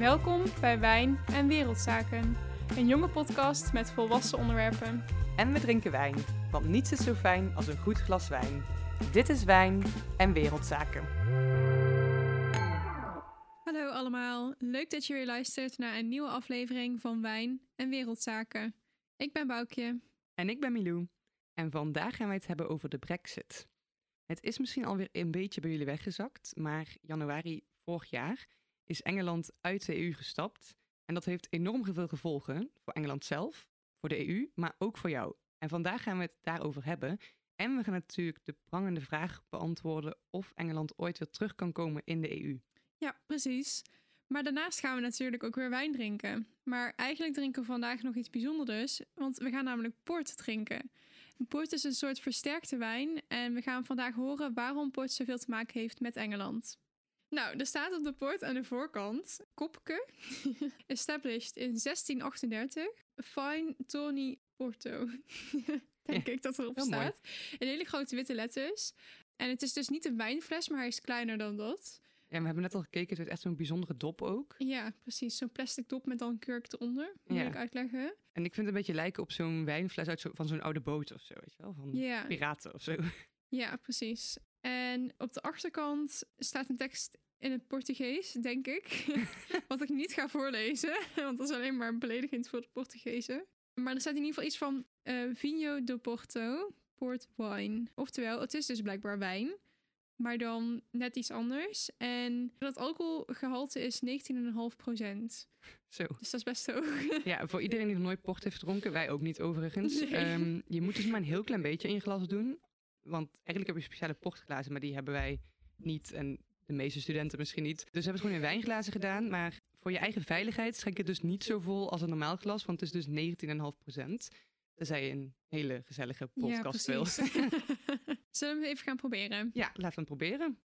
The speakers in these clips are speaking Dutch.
Welkom bij Wijn en Wereldzaken, een jonge podcast met volwassen onderwerpen. En we drinken wijn, want niets is zo fijn als een goed glas wijn. Dit is Wijn en Wereldzaken. Hallo allemaal, leuk dat je weer luistert naar een nieuwe aflevering van Wijn en Wereldzaken. Ik ben Boukje. En ik ben Milou. En vandaag gaan wij het hebben over de Brexit. Het is misschien alweer een beetje bij jullie weggezakt, maar januari vorig jaar is Engeland uit de EU gestapt. En dat heeft enorm veel gevolgen voor Engeland zelf, voor de EU, maar ook voor jou. En vandaag gaan we het daarover hebben. En we gaan natuurlijk de prangende vraag beantwoorden of Engeland ooit weer terug kan komen in de EU. Ja, precies. Maar daarnaast gaan we natuurlijk ook weer wijn drinken. Maar eigenlijk drinken we vandaag nog iets bijzonders, want we gaan namelijk port drinken. Port is een soort versterkte wijn en we gaan vandaag horen waarom port zoveel te maken heeft met Engeland. Nou, er staat op de port aan de voorkant Kopke, established in 1638, Fine Tony Porto. Denk Ja, ik dat erop staat. In hele grote witte letters. En het is dus niet een wijnfles, maar hij is kleiner dan dat. Ja, we hebben net al gekeken, het heeft echt zo'n bijzondere dop ook. Ja, precies. Zo'n plastic dop met dan een kurk eronder. Moet Ja. ik uitleggen. En ik vind het een beetje lijken op zo'n wijnfles uit zo, van zo'n oude boot of zo, weet je wel? Van Ja. piraten of zo. Ja, precies. En op de achterkant staat een tekst in het Portugees, denk ik. Wat ik niet ga voorlezen, want dat is alleen maar beledigend voor de Portugezen. Maar er staat in ieder geval iets van eh Vinho do Porto, port wine. Oftewel, het is dus blijkbaar wijn, maar dan net iets anders. En dat alcoholgehalte is 19,5 procent. Zo. Dus dat is best hoog. Ja, voor iedereen die nog nooit port heeft gedronken, wij ook niet overigens. Nee. Ehm, je moet dus maar een heel klein beetje in je glas doen. Want eigenlijk heb je speciale portglazen, maar die hebben wij niet. En de meeste studenten misschien niet. Dus we hebben het gewoon in wijnglazen gedaan. Maar voor je eigen veiligheid schenk het dus niet zo vol als een normaal glas. Want het is dus 19,5 procent. Tenzij je een hele gezellige podcast wil. precies. Zullen we hem even gaan proberen? Ja, laten we het proberen.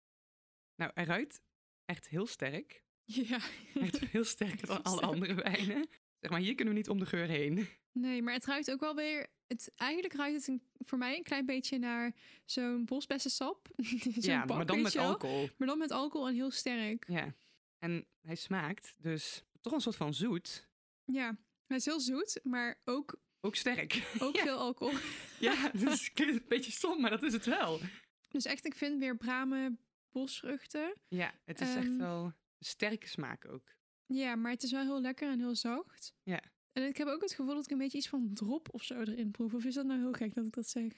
Nou, eruit echt heel sterk. Ja. Echt veel sterker dan alle andere wijnen. Zeg maar, hier kunnen we niet om de geur heen. Nee, maar het ruikt ook wel weer. Het, eigenlijk ruikt het een, voor mij een klein beetje naar zo'n bosbessensap. Zo'n ja, bak, maar dan met alcohol. Maar dan met alcohol en heel sterk. Ja. En hij smaakt dus toch een soort van zoet. Ja, hij is heel zoet, maar ook, Ook sterk. ook Ja. veel alcohol. Ja, dus het klinkt een beetje stom, maar dat is het wel. Dus echt, ik vind weer bramen, bosvruchten. Ja, het is echt Ehm. wel een sterke smaak ook. Ja, maar het is wel heel lekker en heel zacht. Ja. En ik heb ook het gevoel dat ik een beetje iets van drop of zo erin proef. Of is dat nou heel gek dat ik dat zeg?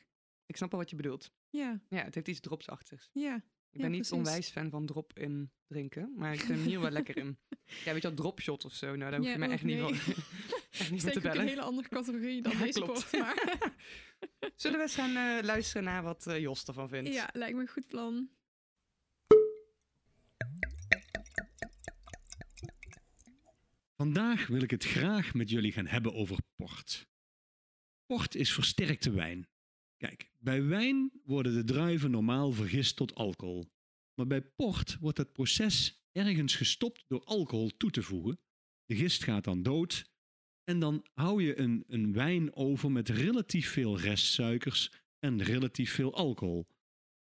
Ik snap al wat je bedoelt. Ja, Ja, het heeft iets dropsachtigs. ja. Ik ben niet onwijs fan van drop in drinken, maar ik hem hier wel lekker in. Ja, weet je wel, dropshot of zo. Nou, daar hoef Ja, je mij ook echt niet, van, echt niet te ook een bellen. hele andere categorie dan Ja, deze klopt. Maar Zullen we eens gaan eh, luisteren naar wat eh, Jos ervan vindt? ja, lijkt me een goed plan. Vandaag wil ik het graag met jullie gaan hebben over port. Port is versterkte wijn. Kijk, bij wijn worden de druiven normaal vergist tot alcohol. Maar bij port wordt het proces ergens gestopt door alcohol toe te voegen. De gist gaat dan dood. En dan hou je een, een wijn over met relatief veel restsuikers en relatief veel alcohol.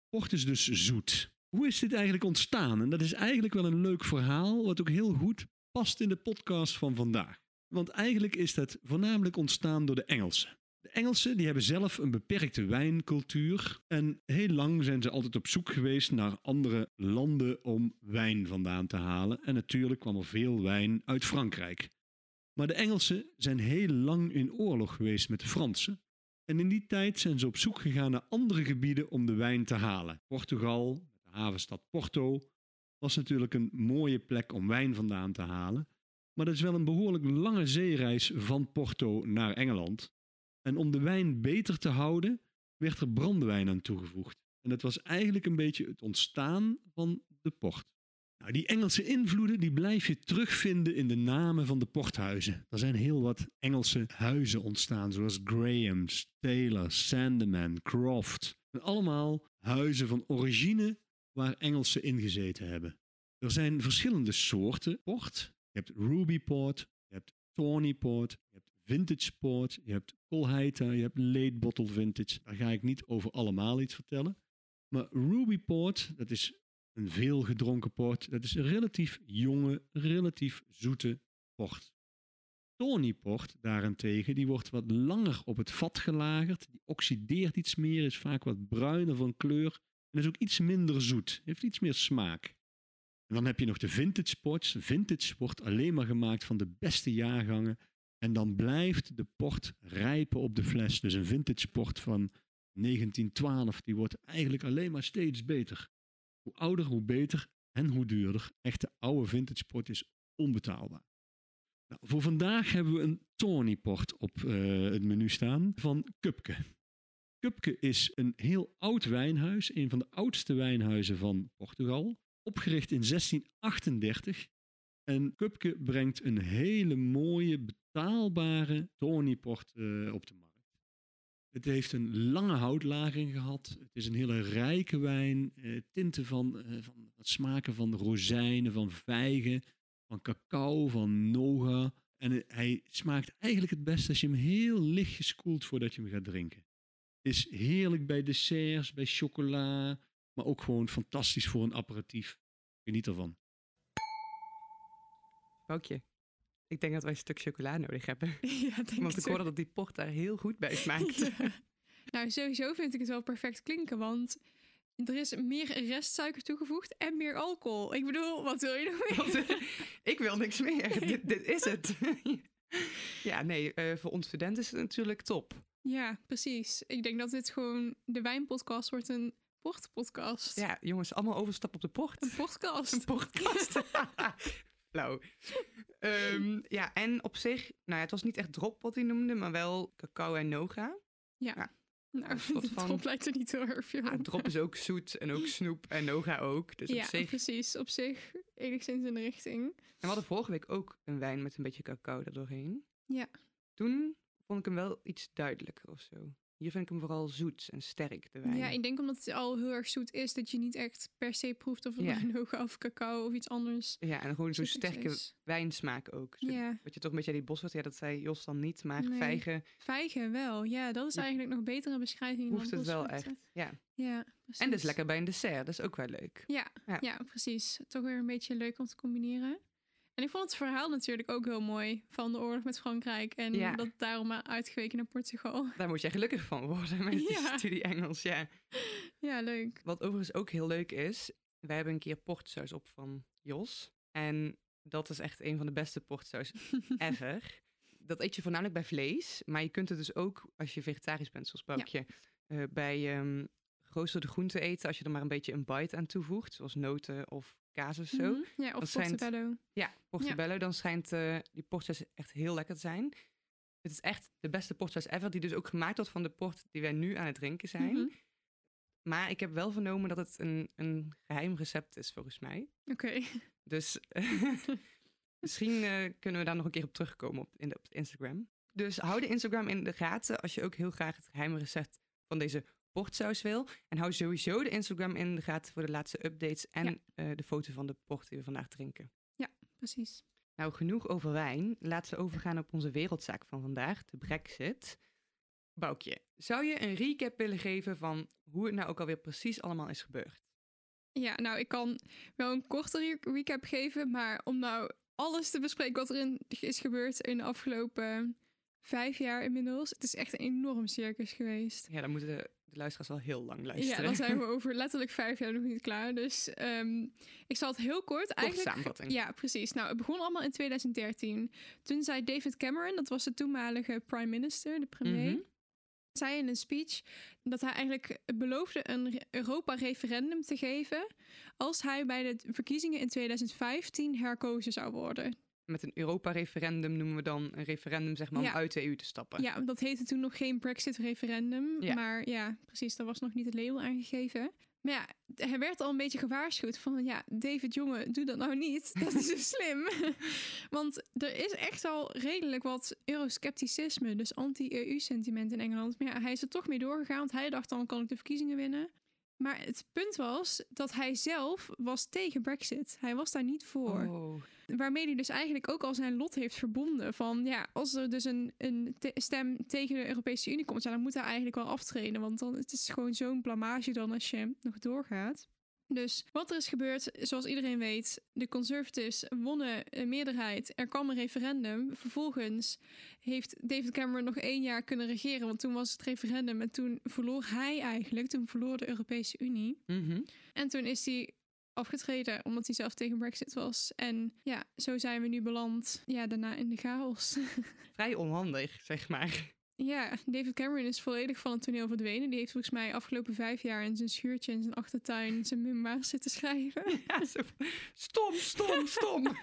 Port is dus zoet. Hoe is dit eigenlijk ontstaan? En dat is eigenlijk wel een leuk verhaal, wat ook heel goed past in de podcast van vandaag. Want eigenlijk is dat voornamelijk ontstaan door de Engelsen. De Engelsen die hebben zelf een beperkte wijncultuur en heel lang zijn ze altijd op zoek geweest naar andere landen om wijn vandaan te halen. En natuurlijk kwam er veel wijn uit Frankrijk. Maar de Engelsen zijn heel lang in oorlog geweest met de Fransen. En in die tijd zijn ze op zoek gegaan naar andere gebieden om de wijn te halen. Portugal, de havenstad Porto, was natuurlijk een mooie plek om wijn vandaan te halen. Maar dat is wel een behoorlijk lange zeereis van Porto naar Engeland. En om de wijn beter te houden, werd er brandewijn aan toegevoegd. En dat was eigenlijk een beetje het ontstaan van de port. Nou, die Engelse invloeden die blijf je terugvinden in de namen van de porthuizen. Er zijn heel wat Engelse huizen ontstaan, zoals Graham's, Taylor, Sandeman, Croft. En allemaal huizen van origine waar Engelsen ingezeten hebben. Er zijn verschillende soorten port. Je hebt Ruby port, je hebt Tawny port, je hebt Vintage port, je hebt Colheita, je hebt Late Bottle Vintage. Daar ga ik niet over allemaal iets vertellen. Maar Ruby port, dat is een veel gedronken port. Dat is een relatief jonge, relatief zoete port. Tawny port daarentegen, die wordt wat langer op het vat gelagerd. Die oxideert iets meer, is vaak wat bruiner van kleur. En is ook iets minder zoet, heeft iets meer smaak. En dan heb je nog de vintage ports. Vintage wordt alleen maar gemaakt van de beste jaargangen. En dan blijft de port rijpen op de fles. Dus een vintage port van 1912, die wordt eigenlijk alleen maar steeds beter. Hoe ouder, hoe beter en hoe duurder. Echte oude vintage port is onbetaalbaar. Nou, voor vandaag hebben we een Tawny port op uh, het menu staan van Kupke. Kupke is een heel oud wijnhuis, een van de oudste wijnhuizen van Portugal. Opgericht in 1638. En Kupke brengt een hele mooie, betaalbare Tawny port uh, op de markt. Het heeft een lange houtlaging gehad. Het is een hele rijke wijn. Uh, tinten van, uh, van smaken van rozijnen, van vijgen, van cacao, van noga. En hij smaakt eigenlijk het best als je hem heel licht geskoeld voordat je hem gaat drinken. Is heerlijk bij desserts, bij chocola, maar ook gewoon fantastisch voor een aperitief. Geniet ervan. Boukje. Ik denk dat wij een stuk chocola nodig hebben. Ja, denk Want ik hoorde dat die port daar heel goed bij smaakt. Ja. Nou, sowieso vind ik het wel perfect klinken, want er is meer restsuiker toegevoegd en meer alcohol. Ik bedoel, wat wil je nog meer? ik wil niks meer. dit, dit, is het. ja, nee, uh, voor ons studenten is het natuurlijk top. Ja, precies. Ik denk dat dit gewoon de wijnpodcast wordt een portpodcast. Ja, jongens, allemaal overstap op de port. Een podcast. Een podcast. Flauw. Um, ja, en op zich, nou ja, het was niet echt drop wat hij noemde, maar wel cacao en noga. Ja. ja. Nou, van, drop lijkt er niet heel erg veel ja, drop is ook zoet en ook snoep en noga ook. Dus ja, op zich... precies. Op zich enigszins in de richting. En we hadden vorige week ook een wijn met een beetje cacao er doorheen. Ja. Toen vond ik hem wel iets duidelijker of zo. Hier vind ik hem vooral zoet en sterk, de wijn. Ja, ik denk omdat het al heel erg zoet is, dat je niet echt per se proeft of het ja. noga of cacao of iets anders. Ja, en gewoon zo'n sterke is. wijnsmaak ook. Zo, ja. Wat je toch een beetje die boswat, ja, dat zei Jos dan niet, maar nee. vijgen. Vijgen wel, ja, dat is ja. eigenlijk nog betere beschrijving Hoeft dan het wel echt, ja. Ja, precies. En dus lekker bij een dessert, dat is ook wel leuk. Ja, ja, ja. precies. Toch weer een beetje leuk om te combineren. En ik vond het verhaal natuurlijk ook heel mooi van de oorlog met Frankrijk. En ja. dat daarom maar uitgeweken naar Portugal. Daar moet je gelukkig van worden met die ja. studie Engels, ja. Ja, leuk. Wat overigens ook heel leuk is, wij hebben een keer portsaus op van Jos. En dat is echt een van de beste portsaus ever. dat eet je voornamelijk bij vlees, maar je kunt het dus ook als je vegetarisch bent, zoals Boukje, ja. uh, bij um, geroosterde groenten eten. Als je er maar een beetje een bite aan toevoegt, zoals noten of kaas of zo. Mm -hmm. Ja, of portobello. Ja, portobello. Ja. Dan schijnt uh, die portsaus echt heel lekker te zijn. Het is echt de beste portsaus ever, die dus ook gemaakt wordt van de port die wij nu aan het drinken zijn. Mm -hmm. Maar ik heb wel vernomen dat het een, een geheim recept is, volgens mij. Oké. Okay. Dus misschien uh, kunnen we daar nog een keer op terugkomen op, in de, op Instagram. Dus hou de Instagram in de gaten als je ook heel graag het geheime recept van deze portsaus wil. En hou sowieso de Instagram in de gaten voor de laatste updates en ja. uh, de foto van de port die we vandaag drinken. Ja, precies. Nou, genoeg over wijn. Laten we overgaan op onze wereldzaak van vandaag, de Brexit. Boukje, zou je een recap willen geven van hoe het nou ook alweer precies allemaal is gebeurd? Ja, nou, ik kan wel een korte recap geven, maar om nou alles te bespreken wat erin is gebeurd in de afgelopen vijf jaar inmiddels. Het is echt een enorm circus geweest. Ja, dan moeten de, luisteraars al heel lang luisteren. Ja, dan zijn we over letterlijk vijf jaar nog niet klaar. Dus um, ik zal het heel kort Kort eigenlijk. samenvatting. Ja, precies. Nou, het begon allemaal in 2013. Toen zei David Cameron, dat was de toenmalige prime minister, de premier. Mhm. zei in een speech dat hij eigenlijk beloofde een Europa-referendum te geven als hij bij de verkiezingen in 2015 herkozen zou worden. Met een Europa-referendum noemen we dan een referendum zeg maar, om uit de EU te stappen. Ja, dat heette toen nog geen Brexit-referendum. Ja. Maar ja, precies, daar was nog niet het label aangegeven. Maar ja, hij werd al een beetje gewaarschuwd van... ja, David, jongen, doe dat nou niet. Dat is dus slim. Want er is echt al redelijk wat euroscepticisme... dus anti-EU-sentiment in Engeland. Maar ja, hij is er toch mee doorgegaan... want hij dacht dan kan ik de verkiezingen winnen. Maar het punt was dat hij zelf was tegen Brexit. Hij was daar niet voor. Oh. Waarmee hij dus eigenlijk ook al zijn lot heeft verbonden. Van ja, als er dus een, een te- stem tegen de Europese Unie komt, ja, dan moet hij eigenlijk wel aftreden. Want dan het is gewoon zo'n blamage dan als je nog doorgaat. Dus wat er is gebeurd, zoals iedereen weet, de Conservatives wonnen een meerderheid. Er kwam een referendum. Vervolgens heeft David Cameron nog één jaar kunnen regeren, want toen was het referendum en toen verloor hij eigenlijk, toen verloor de Europese Unie. Mhm. En toen is hij afgetreden omdat hij zelf tegen Brexit was. En ja, zo zijn we nu beland. Ja, daarna in de chaos. Vrij onhandig, zeg maar. Ja, David Cameron is volledig van het toneel verdwenen. Die heeft volgens mij afgelopen vijf jaar in zijn schuurtje in zijn achtertuin zijn memoirs zitten schrijven. Ja, zo. Stom, stom, stom.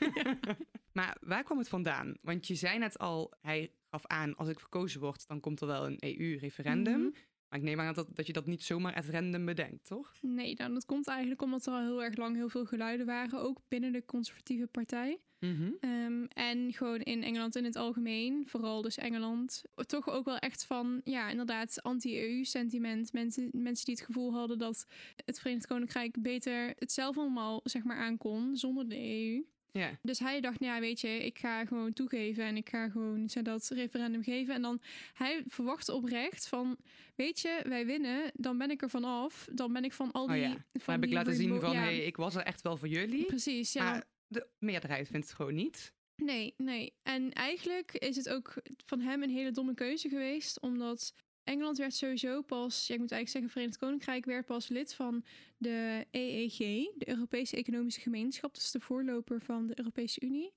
Maar waar kwam het vandaan? Want je zei net al, hij gaf aan, als ik verkozen word, dan komt er wel een EU-referendum. Mhm. Maar ik neem aan dat, dat je dat niet zomaar at random bedenkt, toch? Nee, nou, dat komt eigenlijk omdat er al heel erg lang heel veel geluiden waren, ook binnen de conservatieve partij. Mhm. Ehm, en gewoon in Engeland in het algemeen, vooral dus Engeland, toch ook wel echt van, ja, inderdaad, anti-EU-sentiment. Mensen, mensen die het gevoel hadden dat het Verenigd Koninkrijk beter het zelf allemaal, zeg maar, aankon zonder de EU. Ja. Dus hij dacht, nou ja, weet je, ik ga gewoon toegeven en ik ga gewoon dat referendum geven. En dan, hij verwachtte oprecht van, weet je, wij winnen, dan ben ik er vanaf. Dan ben ik van al Oh die... ja. van Dan heb ik laten zien van, ja, hey, ik was er echt wel voor jullie. Precies, ja. Maar de meerderheid vindt het gewoon niet. Nee, nee. En eigenlijk is het ook van hem een hele domme keuze geweest, omdat Engeland werd sowieso pas, ja, ik moet eigenlijk zeggen, Verenigd Koninkrijk werd pas lid van de EEG, de Europese Economische Gemeenschap, dat is de voorloper van de Europese Unie,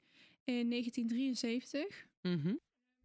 in 1973. Mhm.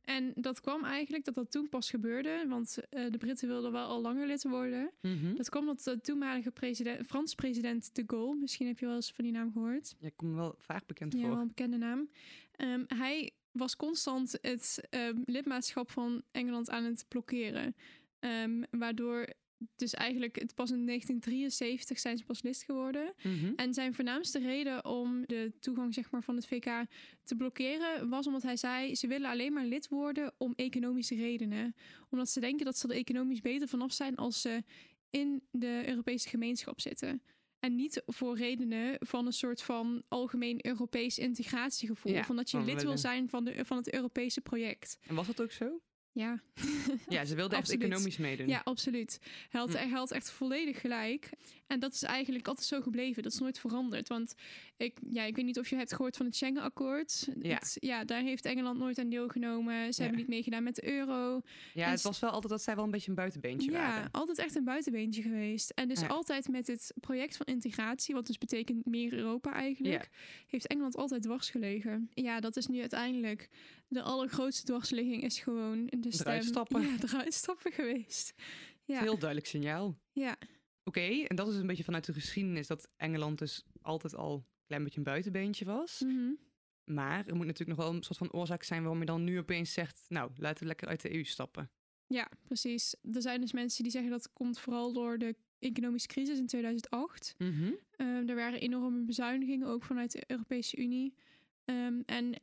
En dat kwam eigenlijk dat dat toen pas gebeurde, want eh, de Britten wilden wel al langer lid worden. Mhm. Dat kwam omdat de toenmalige president, Frans president de Gaulle, misschien heb je wel eens van die naam gehoord. Ja, komt me wel vaak bekend Ja, voor. wel een bekende naam. Ehm, hij was constant het ehm, lidmaatschap van Engeland aan het blokkeren. Ehm, waardoor dus eigenlijk het pas in 1973 zijn ze pas lid geworden. Mhm. En zijn voornaamste reden om de toegang zeg maar, van het VK te blokkeren was omdat hij zei: ze willen alleen maar lid worden om economische redenen. Omdat ze denken dat ze er economisch beter vanaf zijn als ze in de Europese gemeenschap zitten. En niet voor redenen van een soort van algemeen Europees integratiegevoel. Ja, van dat je lid wil zijn van, de, van het Europese project. En was dat ook zo? Ja. Ja, ze wilden echt economisch meedoen. Ja, absoluut. Hij had, Hm. hij had echt volledig gelijk. En dat is eigenlijk altijd zo gebleven. Dat is nooit veranderd. Want ik, ja, ik weet niet of je hebt gehoord van het Schengen-akkoord. Ja. Het- ja, daar heeft Engeland nooit aan deelgenomen. Ze hebben niet meegedaan met de euro. Ja, En het was wel altijd dat zij wel een beetje een buitenbeentje ja, waren. altijd echt een buitenbeentje geweest. En dus Ja. altijd met het project van integratie, wat dus betekent meer Europa eigenlijk, heeft Engeland altijd dwars gelegen. Ja, dat is nu uiteindelijk de allergrootste dwarsligging is gewoon de stem. Eruit stappen. Ja, eruit stappen geweest. Ja, Heel duidelijk signaal. ja. Oké, en dat is een beetje vanuit de geschiedenis dat Engeland dus altijd al een klein beetje een buitenbeentje was. Mhm. Maar er moet natuurlijk nog wel een soort van oorzaak zijn waarom je dan nu opeens zegt, nou, laten we lekker uit de EU stappen. Ja, precies. Er zijn dus mensen die zeggen dat komt vooral door de economische crisis in 2008. Mhm. Ehm, er waren enorme bezuinigingen ook vanuit de Europese Unie. Ehm, en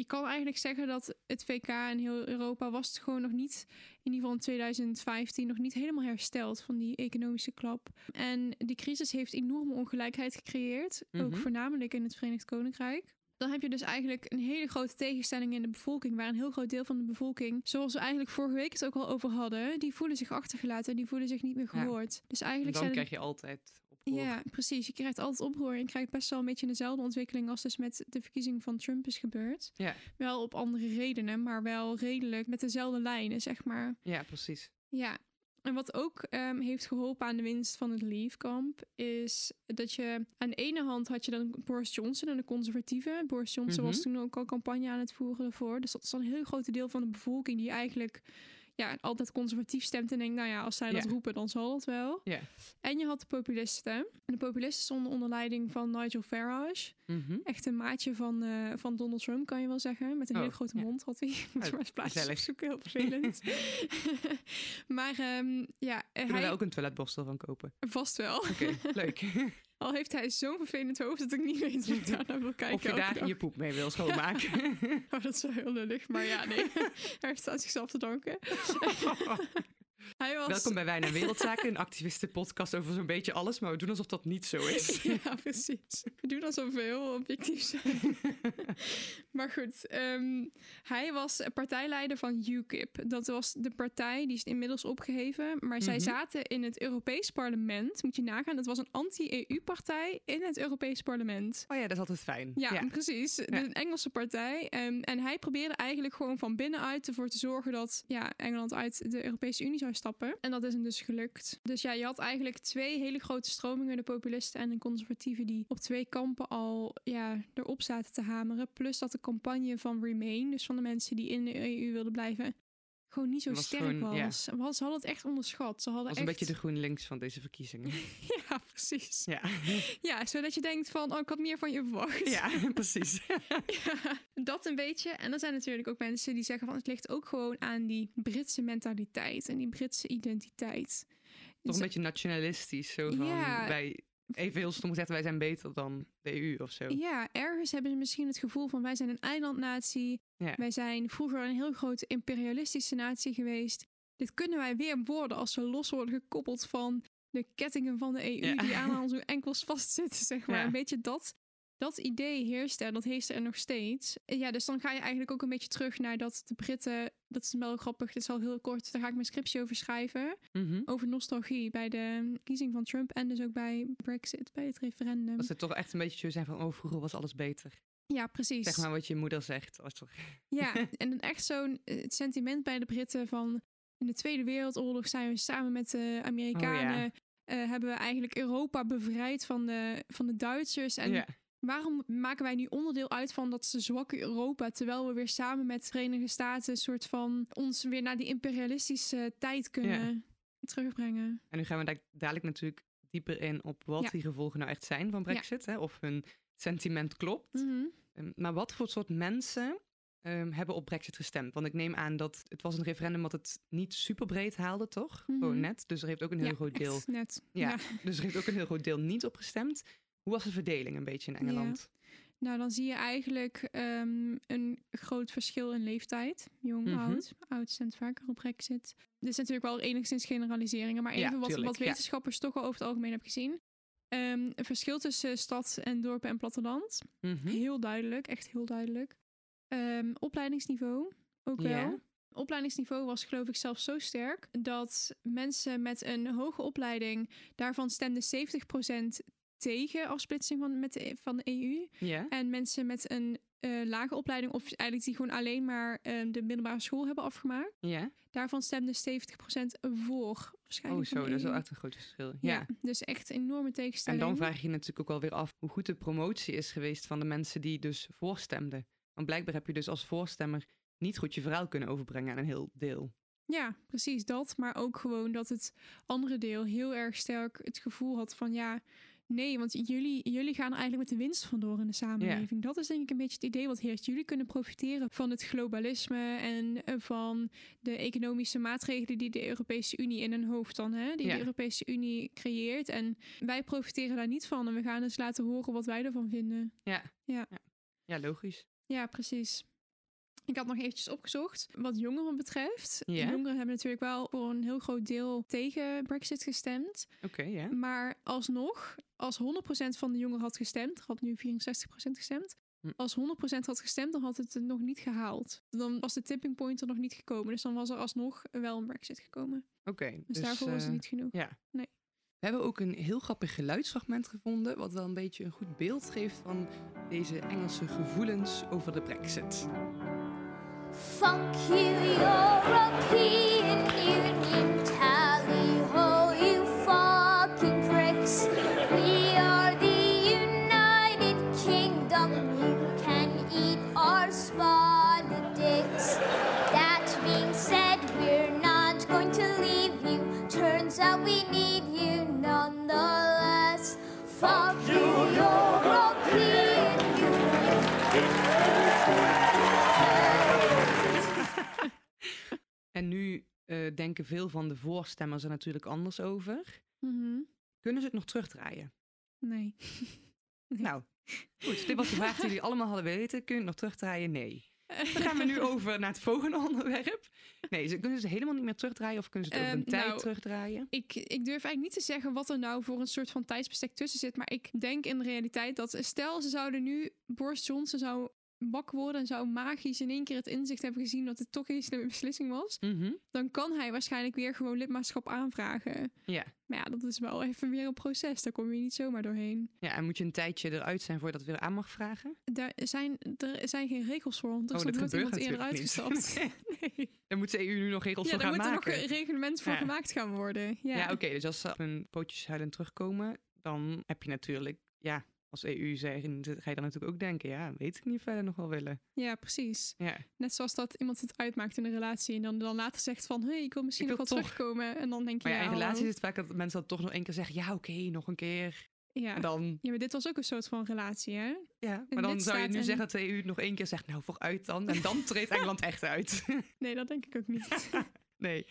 je kan eigenlijk zeggen dat het VK en heel Europa was het gewoon nog niet, in ieder geval in 2015, nog niet helemaal hersteld van die economische klap. En die crisis heeft enorme ongelijkheid gecreëerd, ook Mhm. voornamelijk in het Verenigd Koninkrijk. Dan heb je dus eigenlijk een hele grote tegenstelling in de bevolking, waar een heel groot deel van de bevolking, zoals we eigenlijk vorige week het ook al over hadden, die voelen zich achtergelaten en die voelen zich niet meer Ja. gehoord. Dus En eigenlijk dan zijn krijg je altijd oproer. ja, precies. Je krijgt altijd oproer. En je krijgt best wel een beetje dezelfde ontwikkeling als dus met de verkiezing van Trump is gebeurd. Ja. Wel op andere redenen, maar wel redelijk met dezelfde lijnen, zeg maar. Ja, precies. Ja. En wat ook ehm, heeft geholpen aan de winst van het Leave-kamp, is dat je aan de ene hand had je dan Boris Johnson en de conservatieven. Boris Johnson Mhm. was toen ook al campagne aan het voeren ervoor. Dus dat is dan een heel groot deel van de bevolking die eigenlijk ja, altijd conservatief stemt en denkt, nou ja, als zij dat Ja. roepen, dan zal het wel. Ja. En je had de populisten. En de populisten stonden onder leiding van Nigel Farage. Mhm. Echt een maatje van, eh, van Donald Trump, kan je wel zeggen. Met een Oh, hele grote ja. mond had hij. Moet je maar eens plaatjes heel vervelend. maar ehm, ja, Kunnen hij wij ook een toiletborstel van kopen? vast wel. Oké, leuk. Al heeft hij zo'n vervelend hoofd dat ik niet weet of ik daar naar wil kijken. of je daar dag. je poep mee wil schoonmaken. Oh, dat is wel heel lullig. Maar ja, nee. hij heeft aan zichzelf te danken. Hij was... Welkom bij Wijn en Wereldzaken, een activistenpodcast over zo'n beetje alles, maar we doen alsof dat niet zo is. Ja, precies. We doen alsof we heel objectief zijn. maar goed, ehm, hij was partijleider van UKIP. Dat was de partij, die is inmiddels opgeheven. Maar zij Mhm. zaten in het Europees Parlement. Moet je nagaan, het was een anti-EU-partij in het Europees Parlement. Oh ja, dat is altijd fijn. Ja, precies. De Ja. Engelse partij. Ehm, en hij probeerde eigenlijk gewoon van binnenuit ervoor te zorgen dat ja, Engeland uit de Europese Unie zou stappen. En dat is hem dus gelukt. Dus ja, je had eigenlijk twee hele grote stromingen, de populisten en de conservatieven, die op twee kampen al ja, erop zaten te hameren. Plus dat de campagne van Remain, dus van de mensen die in de EU wilden blijven, gewoon niet zo Was sterk gewoon, was. Ze hadden het echt onderschat. Ze hadden was een beetje de GroenLinks van deze verkiezingen. Ja, precies. Ja, Ja, zodat je denkt van, oh, ik had meer van je verwacht. ja precies. Ja, dat een beetje. En er zijn natuurlijk ook mensen die zeggen van het ligt ook gewoon aan die Britse mentaliteit en die Britse identiteit. Toch Dus- een beetje nationalistisch, zo van Ja. wij, even heel stom gezegd, wij zijn beter dan de EU of zo. Ja, ergens hebben ze misschien het gevoel van wij zijn een eilandnatie. Ja. Wij zijn vroeger een heel grote imperialistische natie geweest. Dit kunnen wij weer worden als we los worden gekoppeld van de kettingen van de EU Ja. die aan onze enkels vastzitten, zeg maar. Ja. Een beetje dat, dat idee heerst er, dat heerst er nog steeds. Ja, dus dan ga je eigenlijk ook een beetje terug naar dat de Britten, dat is wel grappig, dit is al heel kort, daar ga ik mijn scriptie over schrijven. Mhm. Over nostalgie bij de kiezing van Trump en dus ook bij Brexit, bij het referendum. Dat ze toch echt een beetje zo zijn van, oh, vroeger was alles beter. Ja, precies. Zeg maar wat je moeder zegt. Als. Ja, en echt zo'n eh, sentiment bij de Britten van in de Tweede Wereldoorlog zijn we samen met de Amerikanen eh, hebben we eigenlijk Europa bevrijd van de, van de Duitsers. En ja. waarom maken wij nu onderdeel uit van dat ze zwakke Europa, terwijl we weer samen met de Verenigde Staten een soort van ons weer naar die imperialistische tijd kunnen terugbrengen? En nu gaan we daar dadelijk natuurlijk dieper in op wat die gevolgen nou echt zijn van Brexit. Hè? Of hun sentiment klopt. Mhm. Ehm, Maar wat voor soort mensen ehm, hebben op Brexit gestemd? Want ik neem aan dat het was een referendum wat het niet super breed haalde, toch? Mhm. Gewoon net. Dus er heeft ook een heel Ja, groot deel. net. Ja. ja. Dus er heeft ook een heel groot deel niet op gestemd. Hoe was de verdeling een beetje in Engeland? Nou, dan zie je eigenlijk ehm, een groot verschil in leeftijd. Jong, Mhm. oud. Oud stemt vaker op Brexit. Dit is natuurlijk wel enigszins generaliseringen, maar Ja, even wat, wat ja. wetenschappers toch al over het algemeen hebben gezien. Ehm, een verschil tussen stad en dorpen en platteland. Mhm. Heel duidelijk, echt heel duidelijk. Ehm, opleidingsniveau, ook wel. Opleidingsniveau was geloof ik zelfs zo sterk dat mensen met een hoge opleiding, daarvan stemden 70% tegen afsplitsing van, met de, van de EU. Ja. En mensen met een eh, lage opleiding, of eigenlijk die gewoon alleen maar eh, de middelbare school hebben afgemaakt, daarvan stemde 70% voor. Oh, zo. Dat is wel EU. echt een groot verschil. Ja. ja. dus echt enorme En tegenstelling. dan vraag je je natuurlijk ook wel weer af hoe goed de promotie is geweest van de mensen die dus voorstemden. Want blijkbaar heb je dus als voorstemmer niet goed je verhaal kunnen overbrengen aan een heel deel. Ja, precies dat. Maar ook gewoon dat het andere deel heel erg sterk het gevoel had van ja, nee, want jullie, jullie gaan er eigenlijk met de winst vandoor in de samenleving. Dat is denk ik een beetje het idee wat heerst. Jullie kunnen profiteren van het globalisme en eh, van de economische maatregelen die de Europese Unie in hun hoofd dan, hè, die de Europese Unie creëert. En wij profiteren daar niet van en we gaan eens laten horen wat wij ervan vinden. Ja. Ja. Ja, ja logisch. Ja, precies. Ik had nog eventjes opgezocht wat jongeren betreft. Ja. Jongeren hebben natuurlijk wel voor een heel groot deel tegen Brexit gestemd. Oké, ja. Maar alsnog, als 100% van de jongeren had gestemd, had nu 64% gestemd. Hm. Als 100% had gestemd, dan had het het nog niet gehaald. Dan was de tipping point er nog niet gekomen. Dus dan was er alsnog wel een Brexit gekomen. Oké. Dus, daarvoor was het eh, niet genoeg. Ja. Nee. We hebben ook een heel grappig geluidsfragment gevonden, wat wel een beetje een goed beeld geeft van deze Engelse gevoelens over de Brexit. Fuck you, veel van de voorstemmers er natuurlijk anders over. Mhm. Kunnen ze het nog terugdraaien? Nee. Nee. Nou, goed. Dit was de vraag die jullie allemaal hadden weten. Kun je het nog terugdraaien? Nee. Dan gaan we nu over naar het volgende onderwerp. Nee, ze kunnen ze helemaal niet meer terugdraaien of kunnen ze het over Ehm, een tijd nou, terugdraaien? Ik, ik durf eigenlijk niet te zeggen wat er nou voor een soort van tijdsbestek tussen zit. Maar ik denk in de realiteit dat stel ze zouden nu Boris Johnson zou wakker worden en zou magisch in één keer het inzicht hebben gezien dat het toch een slimme beslissing was. Mhm. Dan kan hij waarschijnlijk weer gewoon lidmaatschap aanvragen. Ja. Maar ja, dat is wel even weer een proces. Daar kom je niet zomaar doorheen. ja, en moet je een tijdje eruit zijn voordat het weer aan mag vragen? Daar zijn, er zijn geen regels voor, want er Oh, dat iemand eerder uitgestapt. nee. Moet de EU nu nog regels Ja, voor daar gaan moet er maken. nog een reglement voor Ja. gemaakt gaan worden. Ja, Ja, oké. dus als ze op hun pootjes huilend terugkomen, dan heb je natuurlijk, ja, als EU zeggen, ga je dan natuurlijk ook denken, ja, weet ik niet verder nog wel willen. ja, precies. Ja, Net zoals dat iemand het uitmaakt in een relatie en dan, dan later zegt van, hé, hey, ik wil misschien Ik nog wel toch. terugkomen. En dan denk je, maar ja, in hallo. relaties is het vaak dat mensen dat toch nog één keer zeggen, ja, oké, nog een keer. Ja. En dan, ja, maar dit was ook een soort van relatie, hè? ja, maar dan zou je nu en- zeggen dat de EU het nog één keer zegt, nou, vooruit dan. En dan treedt Engeland echt uit. Nee, dat denk ik ook niet. nee.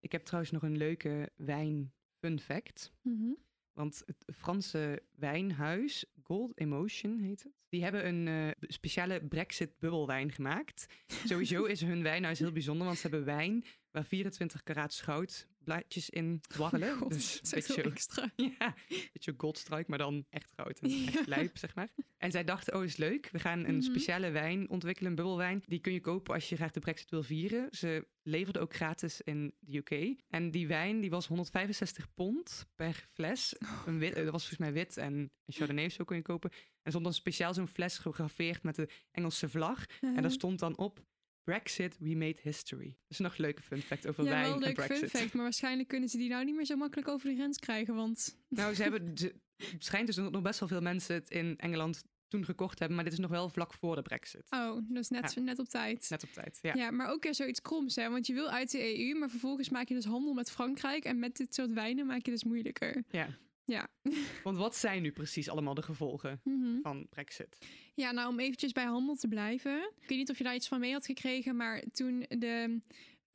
Ik heb trouwens nog een leuke wijn fun fact. Mhm. Want het Franse wijnhuis, Gold Emotion heet het, die hebben een eh, speciale Brexit bubbelwijn gemaakt. Sowieso is hun wijnhuis heel bijzonder, want ze hebben wijn waar 24 karaat schout blaadjes in dwarrelen. God, dus een beetje, extra. ja, een beetje goldstruik, maar dan echt goud en Ja. echt lijp, zeg maar. En zij dachten, oh is leuk, we gaan een Mhm. speciale wijn ontwikkelen, een bubbelwijn. Die kun je kopen als je graag de Brexit wil vieren. Ze leverden ook gratis in de UK. En die wijn die was 165 pond per fles. Een wit, dat was volgens mij wit en een Chardonnay of zo kon je kopen. En stond dan speciaal zo'n fles gegraveerd met de Engelse vlag. En daar stond dan op... Brexit, we made history. Dat is nog een leuke fun fact over ja, wijn wel en leuk Brexit. fun fact, maar waarschijnlijk kunnen ze die nou niet meer zo makkelijk over de grens krijgen, want... Nou, ze hebben, ze, het schijnt dus dat nog best wel veel mensen het in Engeland toen gekocht hebben, maar dit is nog wel vlak voor de Brexit. Oh, dus net, net op tijd. Net op tijd. Ja. Ja. maar ook weer zoiets kroms, hè? Want je wil uit de EU, maar vervolgens maak je dus handel met Frankrijk. En met dit soort wijnen maak je dus moeilijker. ja. Ja. Want wat zijn nu precies allemaal de gevolgen Mhm. van Brexit? Ja, nou om eventjes bij handel te blijven. Ik weet niet of je daar iets van mee had gekregen, maar toen de...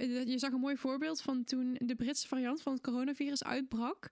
de- Je zag een mooi voorbeeld van toen de Britse variant van het coronavirus uitbrak.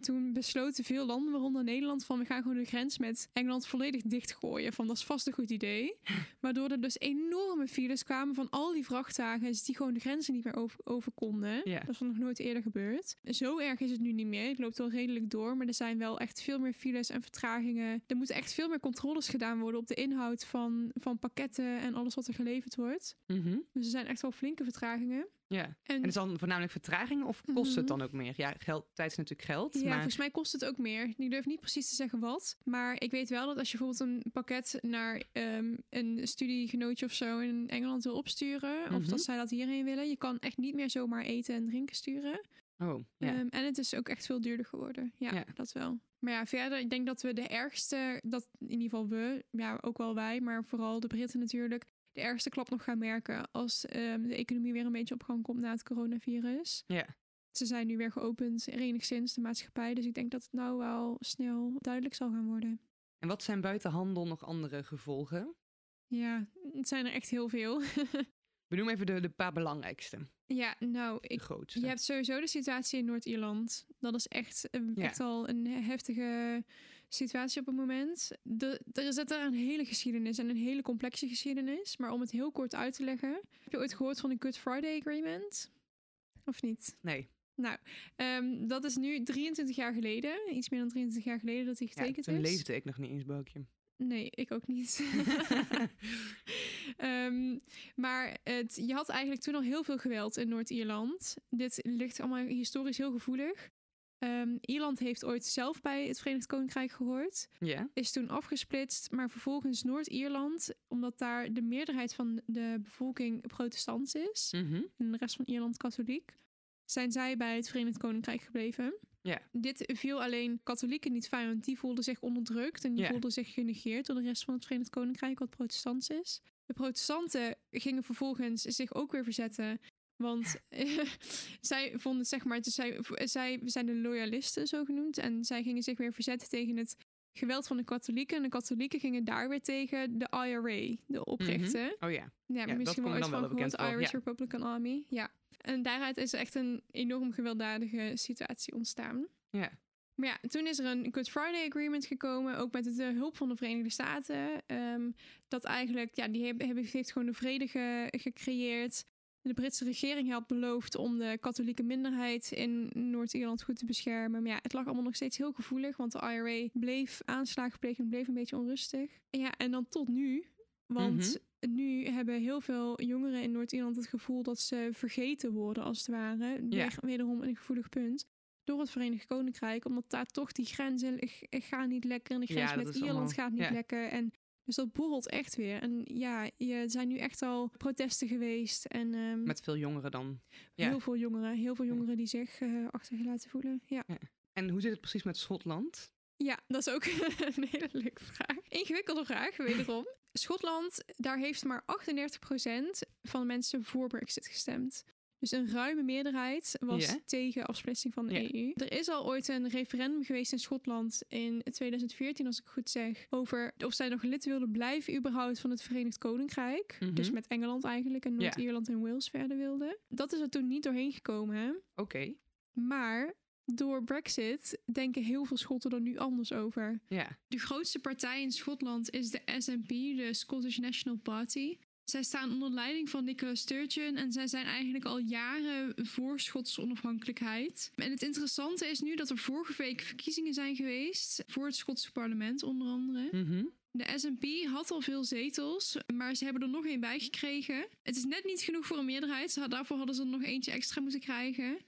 Toen besloten veel landen, waaronder Nederland, van we gaan gewoon de grens met Engeland volledig dichtgooien. Van dat is vast een goed idee. Waardoor er dus enorme files kwamen van al die vrachtwagens die gewoon de grenzen niet meer over, over konden. Dat is nog nooit eerder gebeurd. Zo erg is het nu niet meer. Het loopt wel redelijk door, maar er zijn wel echt veel meer files en vertragingen. Er moeten echt veel meer controles gedaan worden op de inhoud van, van pakketten en alles wat er geleverd wordt. Mhm. Dus er zijn echt wel flinke vertragingen. Ja. En, En is dan voornamelijk vertraging of kost het Mhm. dan ook meer? Ja, geld, tijd is natuurlijk geld, Ja, maar volgens mij kost het ook meer. Ik durf niet precies te zeggen wat. Maar ik weet wel dat als je bijvoorbeeld een pakket naar ehm, een studiegenootje of zo in Engeland wil opsturen, of Mhm. dat zij dat hierheen willen, je kan echt niet meer zomaar eten en drinken sturen. oh, ja. Ehm, en het is ook echt veel duurder geworden. Ja, Ja. dat wel. Maar ja, verder, ik denk dat we de ergste, dat in ieder geval we, ja, ook wel wij, maar vooral de Britten natuurlijk, de ergste klap nog gaan merken als ehm, de economie weer een beetje op gang komt na het coronavirus. Ja. Ze zijn nu weer geopend, enigszins de maatschappij. Dus ik denk dat het nou wel snel duidelijk zal gaan worden. En wat zijn buiten handel nog andere gevolgen? Ja, het zijn er echt heel veel. We noemen even de, de paar belangrijkste, ja, nou, ik, je hebt sowieso de situatie in Noord-Ierland. Dat is echt, Ja. echt al een heftige situatie op het moment. De, er zit daar een hele geschiedenis en een hele complexe geschiedenis. Maar om het heel kort uit te leggen. Heb je ooit gehoord van de Good Friday Agreement? Of niet? Nee, Nou, ehm, dat is nu 23 jaar geleden. Iets meer dan 23 jaar geleden dat hij ja, getekend toen is. leefde ik nog niet eens, Boukje. Nee, ik ook niet. Ehm, maar het, je had eigenlijk toen al heel veel geweld in Noord-Ierland. Dit ligt allemaal historisch heel gevoelig. Ehm, Ierland heeft ooit zelf bij het Verenigd Koninkrijk gehoord. ja? Is toen afgesplitst, maar vervolgens Noord-Ierland, omdat daar de meerderheid van de bevolking protestants is Mhm. en de rest van Ierland katholiek, zijn zij bij het Verenigd Koninkrijk gebleven. Ja. Dit viel alleen katholieken niet fijn, want die voelden zich onderdrukt en die voelden zich genegeerd door de rest van het Verenigd Koninkrijk, wat protestants is. De protestanten gingen vervolgens zich ook weer verzetten. Want zij vonden, zeg maar, zij, zij zijn de loyalisten zo genoemd. En zij gingen zich weer verzetten tegen het geweld van de katholieken. En de katholieken gingen daar weer tegen de IRA, de oprichter. Oh ja. Ja, misschien wel dan van gehoord, voor, Irish ja. Republican Army. Ja. En daaruit is echt een enorm gewelddadige situatie ontstaan. Ja. Maar ja, toen is er een Good Friday Agreement gekomen, ook met de hulp van de Verenigde Staten. ehm, dat eigenlijk, ja, die hebben, heeft gewoon de vrede ge- gecreëerd. De Britse regering had beloofd om de katholieke minderheid in Noord-Ierland goed te beschermen. Maar ja, het lag allemaal nog steeds heel gevoelig, want de IRA bleef aanslagen plegen en bleef een beetje onrustig. Ja, en dan tot nu. Want nu hebben heel veel jongeren in Noord-Ierland het gevoel dat ze vergeten worden, als het ware. Ja. Weer- Wederom een gevoelig punt. Door het Verenigd Koninkrijk, omdat daar toch die grenzen gaan niet lekker. En de Ja, grens dat met Ierland allemaal- gaat niet ja. lekker. En dus dat borrelt echt weer. En ja, er zijn nu echt al protesten geweest. En ehm, Met veel jongeren dan. Ja. heel veel jongeren, heel veel jongeren die zich eh, achtergelaten voelen. Ja. En hoe zit het precies met Schotland? Ja, dat is ook een hele leuke vraag. Ingewikkelde vraag, wederom. Schotland, daar heeft maar 38% van de mensen voor Brexit gestemd. Dus een ruime meerderheid was tegen afsplitsing van de. EU. Er is al ooit een referendum geweest in Schotland in 2014, als ik goed zeg, over of zij nog lid wilden blijven überhaupt van het Verenigd Koninkrijk. Mhm. Dus met Engeland eigenlijk en. Noord-Ierland en Wales verder wilden. Dat is er toen niet doorheen gekomen? Oké, Maar door Brexit denken heel veel Schotten er nu anders over. ja. De grootste partij in Schotland is de SNP, de Scottish National Party. Zij staan onder leiding van Nicola Sturgeon en zij zijn eigenlijk al jaren voor Schotse onafhankelijkheid. En het interessante is nu dat er vorige week verkiezingen zijn geweest voor het Schotse parlement onder andere. Mhm. De SNP had al veel zetels, maar ze hebben er nog één bij gekregen. Het is net niet genoeg voor een meerderheid. Daarvoor hadden ze er nog eentje extra moeten krijgen.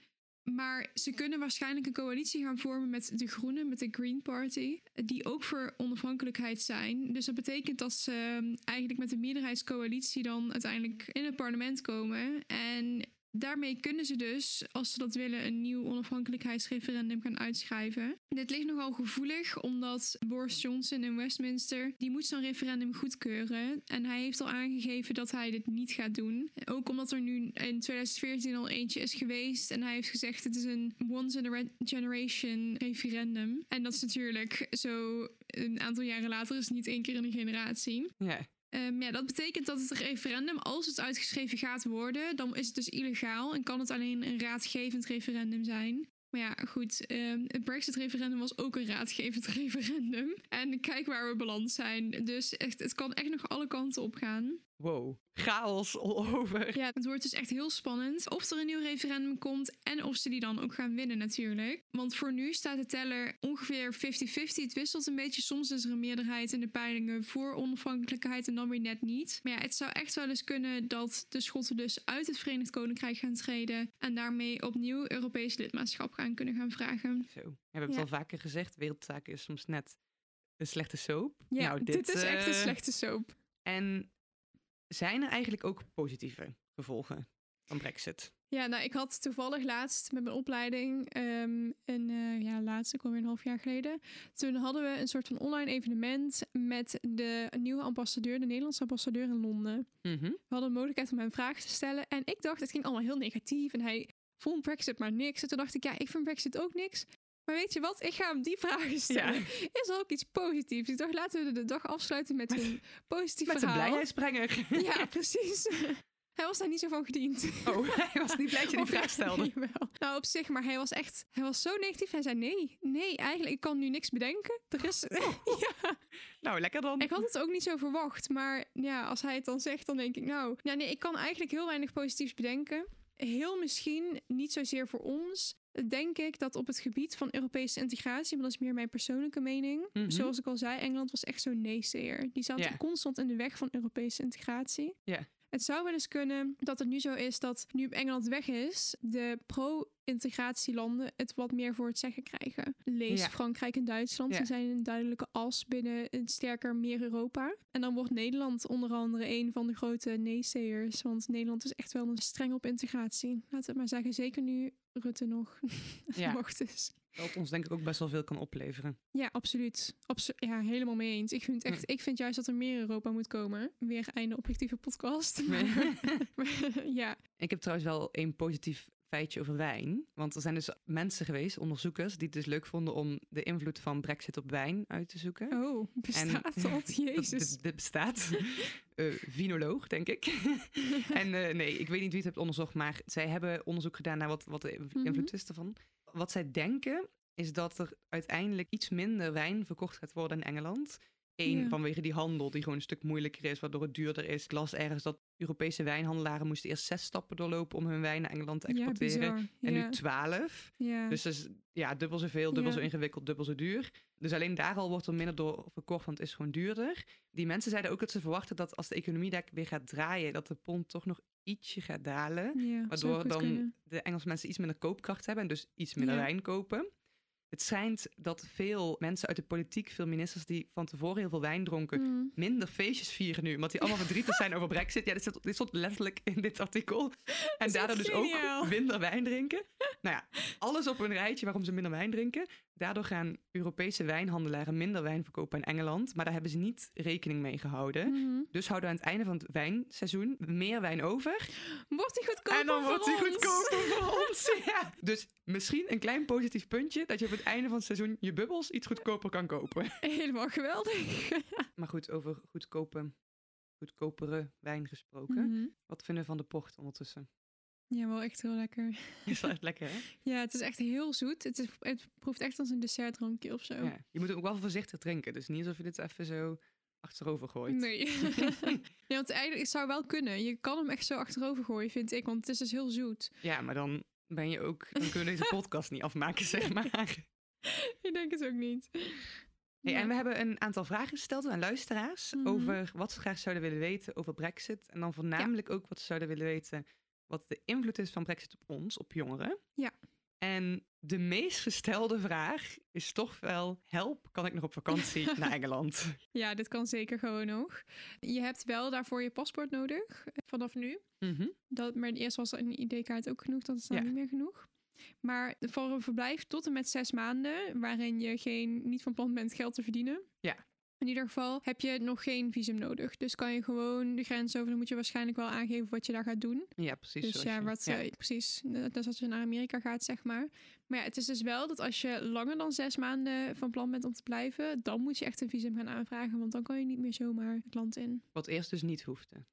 Maar ze kunnen waarschijnlijk een coalitie gaan vormen met de Groenen, met de Green Party, die ook voor onafhankelijkheid zijn. Dus dat betekent dat ze ehm, eigenlijk met een meerderheidscoalitie dan uiteindelijk in het parlement komen. En daarmee kunnen ze dus, als ze dat willen, een nieuw onafhankelijkheidsreferendum gaan uitschrijven. Dit ligt nogal gevoelig, omdat Boris Johnson in Westminster, die moet zo'n referendum goedkeuren. En hij heeft al aangegeven dat hij dit niet gaat doen. Ook omdat er nu in 2014 al eentje is geweest. En hij heeft gezegd, het is een once in a generation referendum. En dat is natuurlijk zo een aantal jaren later is niet één keer in een generatie. Ja. Ehm, ja, dat betekent dat het referendum, als het uitgeschreven gaat worden, dan is het dus illegaal en kan het alleen een raadgevend referendum zijn. Maar ja, goed, ehm, het Brexit-referendum was ook een raadgevend referendum. En kijk waar we beland zijn. Dus echt, het kan echt nog alle kanten op gaan. Wow. Chaos all over. Ja, het wordt dus echt heel spannend of er een nieuw referendum komt en of ze die dan ook gaan winnen natuurlijk. Want voor nu staat de teller ongeveer 50-50. Het wisselt een beetje. Soms is er een meerderheid in de peilingen voor onafhankelijkheid en dan weer net niet. Maar ja, het zou echt wel eens kunnen dat de Schotten dus uit het Verenigd Koninkrijk gaan treden en daarmee opnieuw Europees lidmaatschap gaan kunnen gaan vragen. Zo. Ja, we hebben het al vaker gezegd. Wereldzaken is soms net een slechte soap. Ja, Nou, dit, is echt een eh, slechte soap. En zijn er eigenlijk ook positieve gevolgen van Brexit? Ja, nou, ik had toevallig laatst met mijn opleiding, ehm een, eh, ja, laatst, ik alweer een half jaar geleden. Toen hadden we een soort van online evenement met de nieuwe ambassadeur, de Nederlandse ambassadeur in Londen. Mhm. We hadden de mogelijkheid om hem vragen te stellen. En ik dacht, het ging allemaal heel negatief. En hij vond Brexit maar niks. En toen dacht ik, ja, ik vind Brexit ook niks. Maar weet je wat? Ik ga hem die vragen stellen. Is er ook iets positiefs? Ik dacht, laten we de dag afsluiten met, Met- een positief Met een verhaal. blijheidsbrenger. Ja, precies. hij was daar niet zo van gediend. Oh, hij was niet blij dat je die vraag stelde. jawel. Nou, op zich, maar hij was echt... Hij was zo negatief. Hij zei, nee, nee, eigenlijk, ik kan nu niks bedenken. Er is... ja, Nou, lekker dan. ik had het ook niet zo verwacht. Maar ja, als hij het dan zegt, dan denk ik, nou... Ja, nee, ik kan eigenlijk heel weinig positiefs bedenken. Heel misschien, niet zozeer voor ons... Denk ik dat op het gebied van Europese integratie, maar dat is meer mijn persoonlijke mening. Mhm. Zoals ik al zei, Engeland was echt zo'n neeseer. Die zat Ja. constant in de weg van Europese integratie. Ja. Het zou wel eens kunnen dat het nu zo is dat nu Engeland weg is, de pro-integratielanden het wat meer voor het zeggen krijgen. Lees Ja. Frankrijk en Duitsland. Ja. Ze zijn een duidelijke as binnen een sterker meer Europa. En dan wordt Nederland onder andere een van de grote neeseers. Want Nederland is echt wel een streng op integratie. Laten we maar zeggen. Zeker nu Rutte nog Ja. mocht is. Dat ons denk ik ook best wel veel kan opleveren. Ja, absoluut. Abso- ja, helemaal mee eens. Ik vind, echt, ik vind juist dat er meer Europa moet komen. Weer einde objectieve podcast. Maar- ja, Ik heb trouwens wel een positief feitje over wijn. Want er zijn dus mensen geweest, onderzoekers, die het dus leuk vonden om de invloed van Brexit op wijn uit te zoeken. Oh, bestaat dat? Dat- Jezus. Dit, bestaat. Eh vinoloog, denk ik. en eh, nee, ik weet niet wie het heeft onderzocht, maar zij hebben onderzoek gedaan naar wat, wat de Mhm. invloed is ervan. Wat zij denken is dat er uiteindelijk iets minder wijn verkocht gaat worden in Engeland. Eén, Ja. vanwege die handel die gewoon een stuk moeilijker is, waardoor het duurder is. Ik las ergens dat Europese wijnhandelaren moesten eerst zes stappen doorlopen om hun wijn naar Engeland te exporteren. en ja. nu twaalf. Dus dat is ja, dubbel zoveel, dubbel zo ingewikkeld, dubbel zo duur. Dus alleen daar al wordt er minder door verkocht, want het is gewoon duurder. Die mensen zeiden ook dat ze verwachten dat als de economie daar weer gaat draaien, dat de pond toch nog ietsje gaat dalen. ja, Waardoor dan kunnen. de Engelse mensen iets minder koopkracht hebben en dus iets minder Ja. wijn kopen. Het schijnt dat veel mensen uit de politiek, veel ministers die van tevoren heel veel wijn dronken, Mm. minder feestjes vieren nu. Omdat die allemaal verdrietig zijn over brexit. Ja, dit stond, dit stond letterlijk in dit artikel. En daardoor dus geniaal. ook minder wijn drinken. Nou ja, alles op een rijtje waarom ze minder wijn drinken. Daardoor gaan Europese wijnhandelaren minder wijn verkopen in Engeland. Maar daar hebben ze niet rekening mee gehouden. Mhm. Dus houden we aan het einde van het wijnseizoen meer wijn over. Wordt die goedkoper en dan voor wordt die ons? goedkoper voor ons. Ja. Dus misschien een klein positief puntje. Dat je op het einde van het seizoen je bubbels iets goedkoper kan kopen. Helemaal geweldig. Maar goed, over goedkope, goedkopere wijn gesproken. Mhm. Wat vinden we van de port ondertussen? Ja, wel echt heel lekker. Is wel echt lekker, hè? Ja, het is echt heel zoet. Het, is, het proeft echt als een dessertdrankje of zo. Ja. Je moet ook wel voorzichtig drinken. Dus niet alsof je dit even zo achterover gooit. Nee. nee, want eigenlijk het zou wel kunnen. Je kan hem echt zo achterover gooien, vind ik. Want het is dus heel zoet. Ja, maar dan ben je ook... Dan kunnen we deze podcast niet afmaken, zeg maar. ik denk het ook niet. Hey, Ja. En we hebben een aantal vragen gesteld aan luisteraars Mhm. over wat ze graag zouden willen weten over Brexit. En dan voornamelijk ook wat ze zouden willen weten wat de invloed is van Brexit op ons, op jongeren. Ja. En de meest gestelde vraag is toch wel: help, kan ik nog op vakantie naar Engeland? Ja, dit kan zeker gewoon nog. Je hebt wel daarvoor je paspoort nodig, vanaf nu. Mhm. Dat, maar eerst was een ID-kaart ook genoeg, dat is dan Ja. niet meer genoeg. Maar voor een verblijf tot en met zes maanden, waarin je geen, niet van plan bent geld te verdienen. Ja. In ieder geval heb je nog geen visum nodig. Dus kan je gewoon de grens over. Dan moet je waarschijnlijk wel aangeven wat je daar gaat doen. Ja, precies. Dus ja, wat, ja. eh, precies. Dat is als je naar Amerika gaat, zeg maar. Maar ja, het is dus wel dat als je langer dan zes maanden van plan bent om te blijven, dan moet je echt een visum gaan aanvragen. Want dan kan je niet meer zomaar het land in. Wat eerst dus niet hoefde.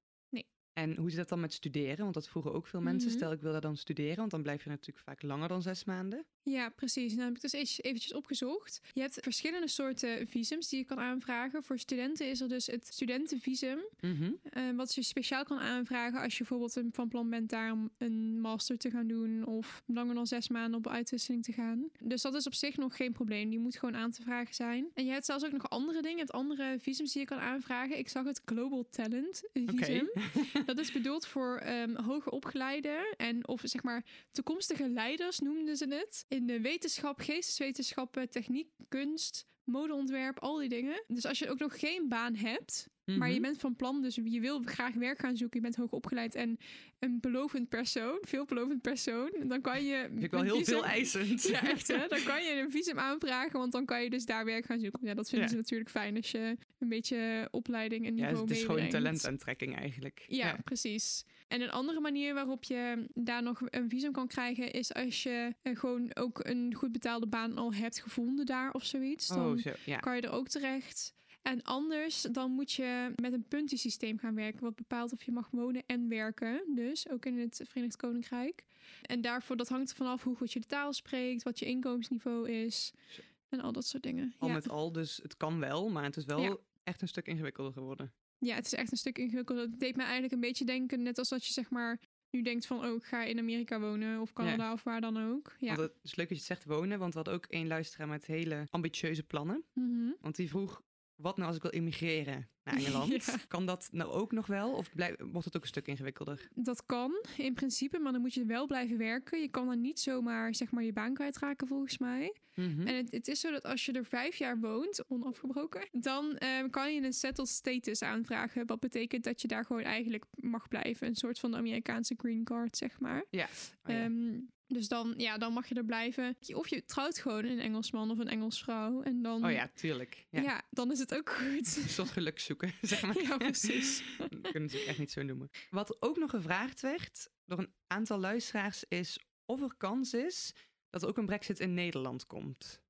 En hoe zit dat dan met studeren? Want dat vroegen ook veel mensen. Mhm. Stel, ik wil daar dan studeren, want dan blijf je natuurlijk vaak langer dan zes maanden. Ja, precies. Nou heb ik dus eventjes opgezocht. Je hebt verschillende soorten visums die je kan aanvragen. Voor studenten is er dus het studentenvisum. Mhm. eh, wat je speciaal kan aanvragen als je bijvoorbeeld van plan bent daar een master te gaan doen. Of langer dan zes maanden op uitwisseling te gaan. Dus dat is op zich nog geen probleem. Die moet gewoon aan te vragen zijn. En je hebt zelfs ook nog andere dingen. Je hebt andere visums die je kan aanvragen. Ik zag het Global Talent visum. Dat is bedoeld voor ehm hoger opgeleiden en of zeg maar toekomstige leiders noemden ze het. In de wetenschap, geesteswetenschappen, techniek, kunst, modeontwerp, al die dingen. Dus als je ook nog geen baan hebt, maar je Mhm. bent van plan, dus je wil graag werk gaan zoeken, je bent hoog opgeleid en een belovend persoon, veelbelovend persoon, dan kan je... Vind ik wel heel visum- veel eisend. Ja, echt hè. Dan kan je een visum aanvragen, want dan kan je dus daar werk gaan zoeken. Ja, dat vinden Ja. ze natuurlijk fijn als je een beetje opleiding en Ja, niveau het is gewoon meebrengt. talentaantrekking eigenlijk. Ja, precies. En een andere manier waarop je daar nog een visum kan krijgen, is als je eh, gewoon ook een goed betaalde baan al hebt gevonden daar of zoiets. Dan Oh, zo. Ja. kan je er ook terecht. En anders, dan moet je met een puntensysteem gaan werken, wat bepaalt of je mag wonen en werken. Dus ook in het Verenigd Koninkrijk. En daarvoor, dat hangt er vanaf hoe goed je de taal spreekt, wat je inkomensniveau is. En al dat soort dingen. Al ja. met al, dus het kan wel, maar het is wel Ja. echt een stuk ingewikkelder geworden. Ja, het is echt een stuk ingewikkelder. Het deed me eigenlijk een beetje denken, net als dat je zeg maar nu denkt van, oh, ik ga in Amerika wonen of Canada of waar dan ook. Ja. Want het is leuk dat je het zegt wonen, want we hadden ook één luisteraar met hele ambitieuze plannen. Mhm. Want die vroeg, wat nou als ik wil immigreren naar Engeland? Ja. Kan dat nou ook nog wel? Of blijf, wordt het ook een stuk ingewikkelder? Dat kan in principe, maar dan moet je wel blijven werken. Je kan dan niet zomaar zeg maar je baan kwijtraken volgens mij. Mhm. En het, het is zo dat als je er vijf jaar woont, onafgebroken, dan eh, kan je een settled status aanvragen. Wat betekent dat je daar gewoon eigenlijk mag blijven. Een soort van de Amerikaanse green card, zeg maar. Ja. Oh, ja. Ehm, dus dan, ja, dan mag je er blijven. Of je trouwt gewoon een Engelsman of een Engels vrouw. En dan, oh ja, tuurlijk. Ja. ja. dan is het ook goed. Een soort geluk zoeken, zeg maar. Ja, precies. Dat kunnen we natuurlijk echt niet zo noemen. Wat ook nog gevraagd werd door een aantal luisteraars is of er kans is dat er ook een brexit in Nederland komt.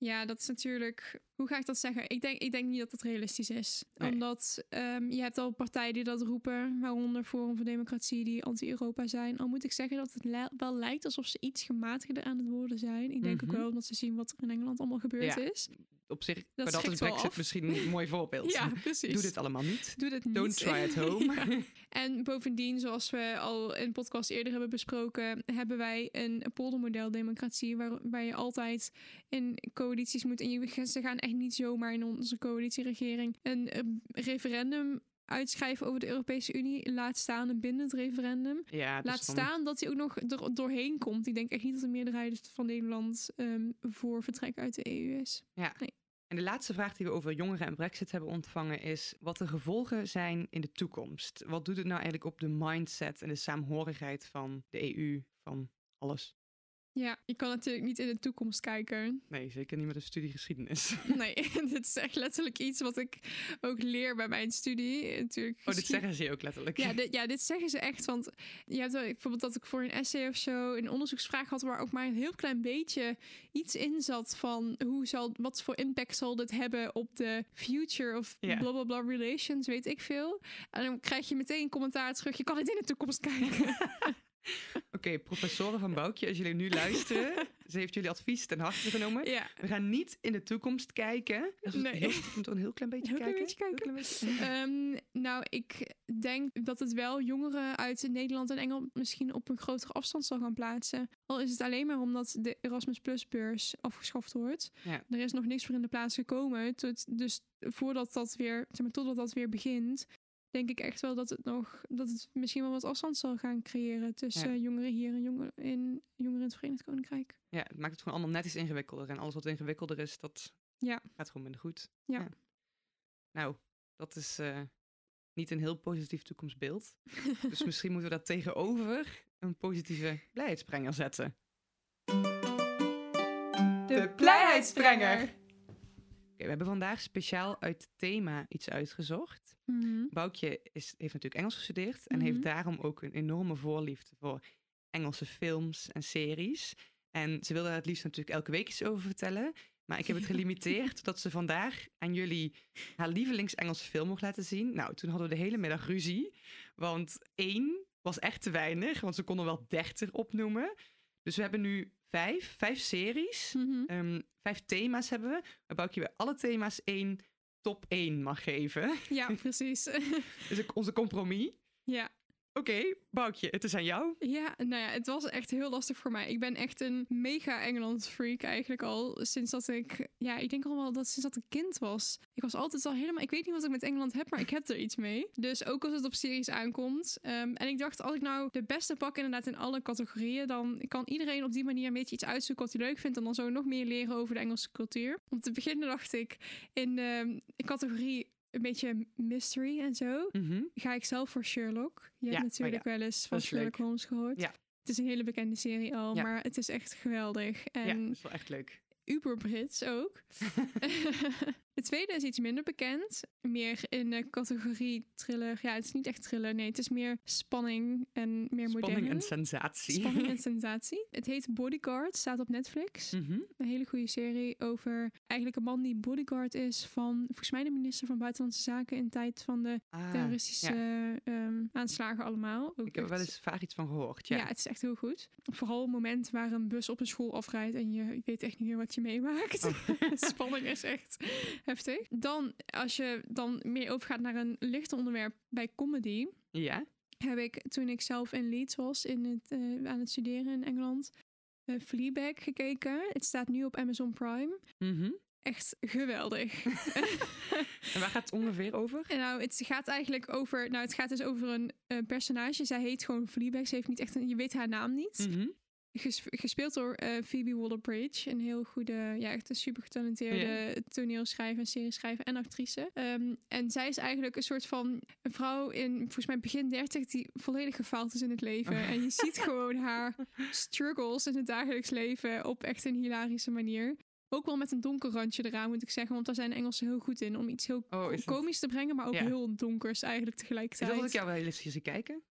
Ja, dat is natuurlijk. Hoe ga ik dat zeggen? Ik denk, ik denk niet dat het realistisch is. Nee. Omdat ehm, je hebt al partijen die dat roepen, waaronder Forum voor Democratie, die anti-Europa zijn. Al moet ik zeggen dat het li- wel lijkt alsof ze iets gematigder aan het worden zijn. Ik denk Mhm. ook wel omdat ze zien wat er in Engeland allemaal gebeurd Ja. is. Op zich, Dat maar dat is Brexit misschien een mooi voorbeeld. Ja, precies. Doe dit allemaal niet. Doe dit niet. Don't try at home. Ja. En bovendien, zoals we al in podcast eerder hebben besproken, hebben wij een poldermodel democratie waar, waar je altijd in coalities moet. En je, ze gaan echt niet zomaar in onze coalitieregering een referendum uitschrijven over de Europese Unie. Laat staan een bindend referendum. Ja, Laat staan dat hij ook nog er doorheen komt. Ik denk echt niet dat de meerderheid van Nederland ehm, voor vertrek uit de EU is. En de laatste vraag die we over jongeren en Brexit hebben ontvangen is wat de gevolgen zijn in de toekomst. Wat doet het nou eigenlijk op de mindset en de saamhorigheid van de EU, van alles? Ja, je kan natuurlijk niet in de toekomst kijken. Nee, zeker niet met een studie geschiedenis. Nee, dit is echt letterlijk iets wat ik ook leer bij mijn studie. Natuurlijk Oh, dit zeggen ze ook letterlijk. Ja dit, ja, dit zeggen ze echt. Want je hebt wel- bijvoorbeeld dat ik voor een essay of zo een onderzoeksvraag had waar ook maar een heel klein beetje iets in zat van hoe zal, wat voor impact zal dit hebben op de future of blah relations, weet ik veel. En dan krijg je meteen commentaar terug. Je kan het in de toekomst kijken. Oké, professoren van Boukje, als jullie nu luisteren, ze heeft jullie advies ten harte genomen. ja. We gaan niet in de toekomst kijken. We Nee. heel een heel klein beetje Heel klein kijken. beetje kijken. Klein beetje. Ehm, nou, ik denk dat het wel jongeren uit Nederland en Engeland misschien op een grotere afstand zal gaan plaatsen. Al is het alleen maar omdat de Erasmus Plus beurs afgeschaft wordt. Ja. Er is nog niks voor in de plaats gekomen. Tot, dus voordat dat weer, zeg maar, totdat dat weer begint, denk ik echt wel dat het nog, dat het misschien wel wat afstand zal gaan creëren tussen Ja. jongeren hier en jongeren in, jongeren in het Verenigd Koninkrijk. Ja, het maakt het gewoon allemaal net iets ingewikkelder. En alles wat ingewikkelder is, dat Ja. gaat gewoon minder goed. Ja. Nou, dat is eh, niet een heel positief toekomstbeeld. dus misschien moeten we dat tegenover een positieve blijheidsbrenger zetten. De blijheidsbrenger. We hebben vandaag speciaal uit het thema iets uitgezocht. Mhm. Boukje is, heeft natuurlijk Engels gestudeerd en Mhm. heeft daarom ook een enorme voorliefde voor Engelse films en series. En ze wilde daar het liefst natuurlijk elke week iets over vertellen. Maar ik heb het gelimiteerd dat ze vandaag aan jullie haar lievelings-Engelse film mocht laten zien. Nou, toen hadden we de hele middag ruzie. Want één was echt te weinig, want ze konden wel dertig opnoemen. Dus we hebben nu vijf, vijf series. Mhm. Ehm, vijf thema's hebben we. Waarbij je bij alle thema's één top 1 mag geven. Ja, precies. Dus onze compromis. ja. Oké, Boukje, het is aan jou. Ja, nou ja, het was echt heel lastig voor mij. Ik ben echt een mega Engeland freak eigenlijk al sinds dat ik, ja, ik denk al wel dat sinds dat ik kind was. Ik was altijd al helemaal, ik weet niet wat ik met Engeland heb, maar ik heb er iets mee. Dus ook als het op series aankomt. Ehm, en ik dacht, als ik nou de beste pak inderdaad in alle categorieën, dan kan iedereen op die manier een beetje iets uitzoeken wat hij leuk vindt en dan zo nog meer leren over de Engelse cultuur. Om te beginnen dacht ik in de categorie een beetje mystery en zo Mhm. ga ik zelf voor Sherlock. Je Ja, hebt oh natuurlijk wel eens van leuk. Sherlock Holmes gehoord. Ja. Het is een hele bekende serie al, Ja. maar het is echt geweldig. Ja, En dat is wel echt leuk. uber Brits ook. het tweede is iets minder bekend. Meer in de categorie thriller. Ja, het is niet echt thriller. Nee, het is meer spanning en meer Spanning moderne. en sensatie. Spanning en sensatie. Het heet Bodyguard, staat op Netflix. Mhm. Een hele goede serie over eigenlijk een man die bodyguard is van volgens mij de minister van Buitenlandse Zaken in tijd van de Ah, terroristische ja. ehm, aanslagen allemaal. Ook Ik heb er wel eens vaak iets van gehoord. ja. Ja. het is echt heel goed. Vooral een moment waar een bus op een school afrijdt en je weet echt niet meer wat je meemaakt. Oh. De spanning is echt heftig. Dan, als je dan meer overgaat naar een lichter onderwerp bij comedy, ja. heb ik toen ik zelf in Leeds was in het, eh, aan het studeren in Engeland, uh, Fleabag gekeken. Het staat nu op Amazon Prime. Mhm. Echt geweldig. En waar gaat het ongeveer over? En nou, het gaat eigenlijk over. Nou, het gaat dus over een eh, personage. Zij heet gewoon Fleabag. Ze heeft niet echt een. Je weet haar naam niet. Ges- gespeeld door eh, Phoebe Waller-Bridge. Een heel goede, ja, echt een super getalenteerde toneelschrijver, serieschrijver en actrice. Ehm, en zij is eigenlijk een soort van een vrouw in, volgens mij begin 30, die volledig gefaald is in het leven. Oh. En je ziet gewoon haar struggles in het dagelijks leven op echt een hilarische manier. Ook wel met een donker randje eraan, moet ik zeggen. Want daar zijn Engelsen heel goed in. Om iets heel Oh, is het- komisch te brengen, maar ook Ja. heel donkers eigenlijk Is tegelijkertijd. dat wat ik jou wel eens zie kijken?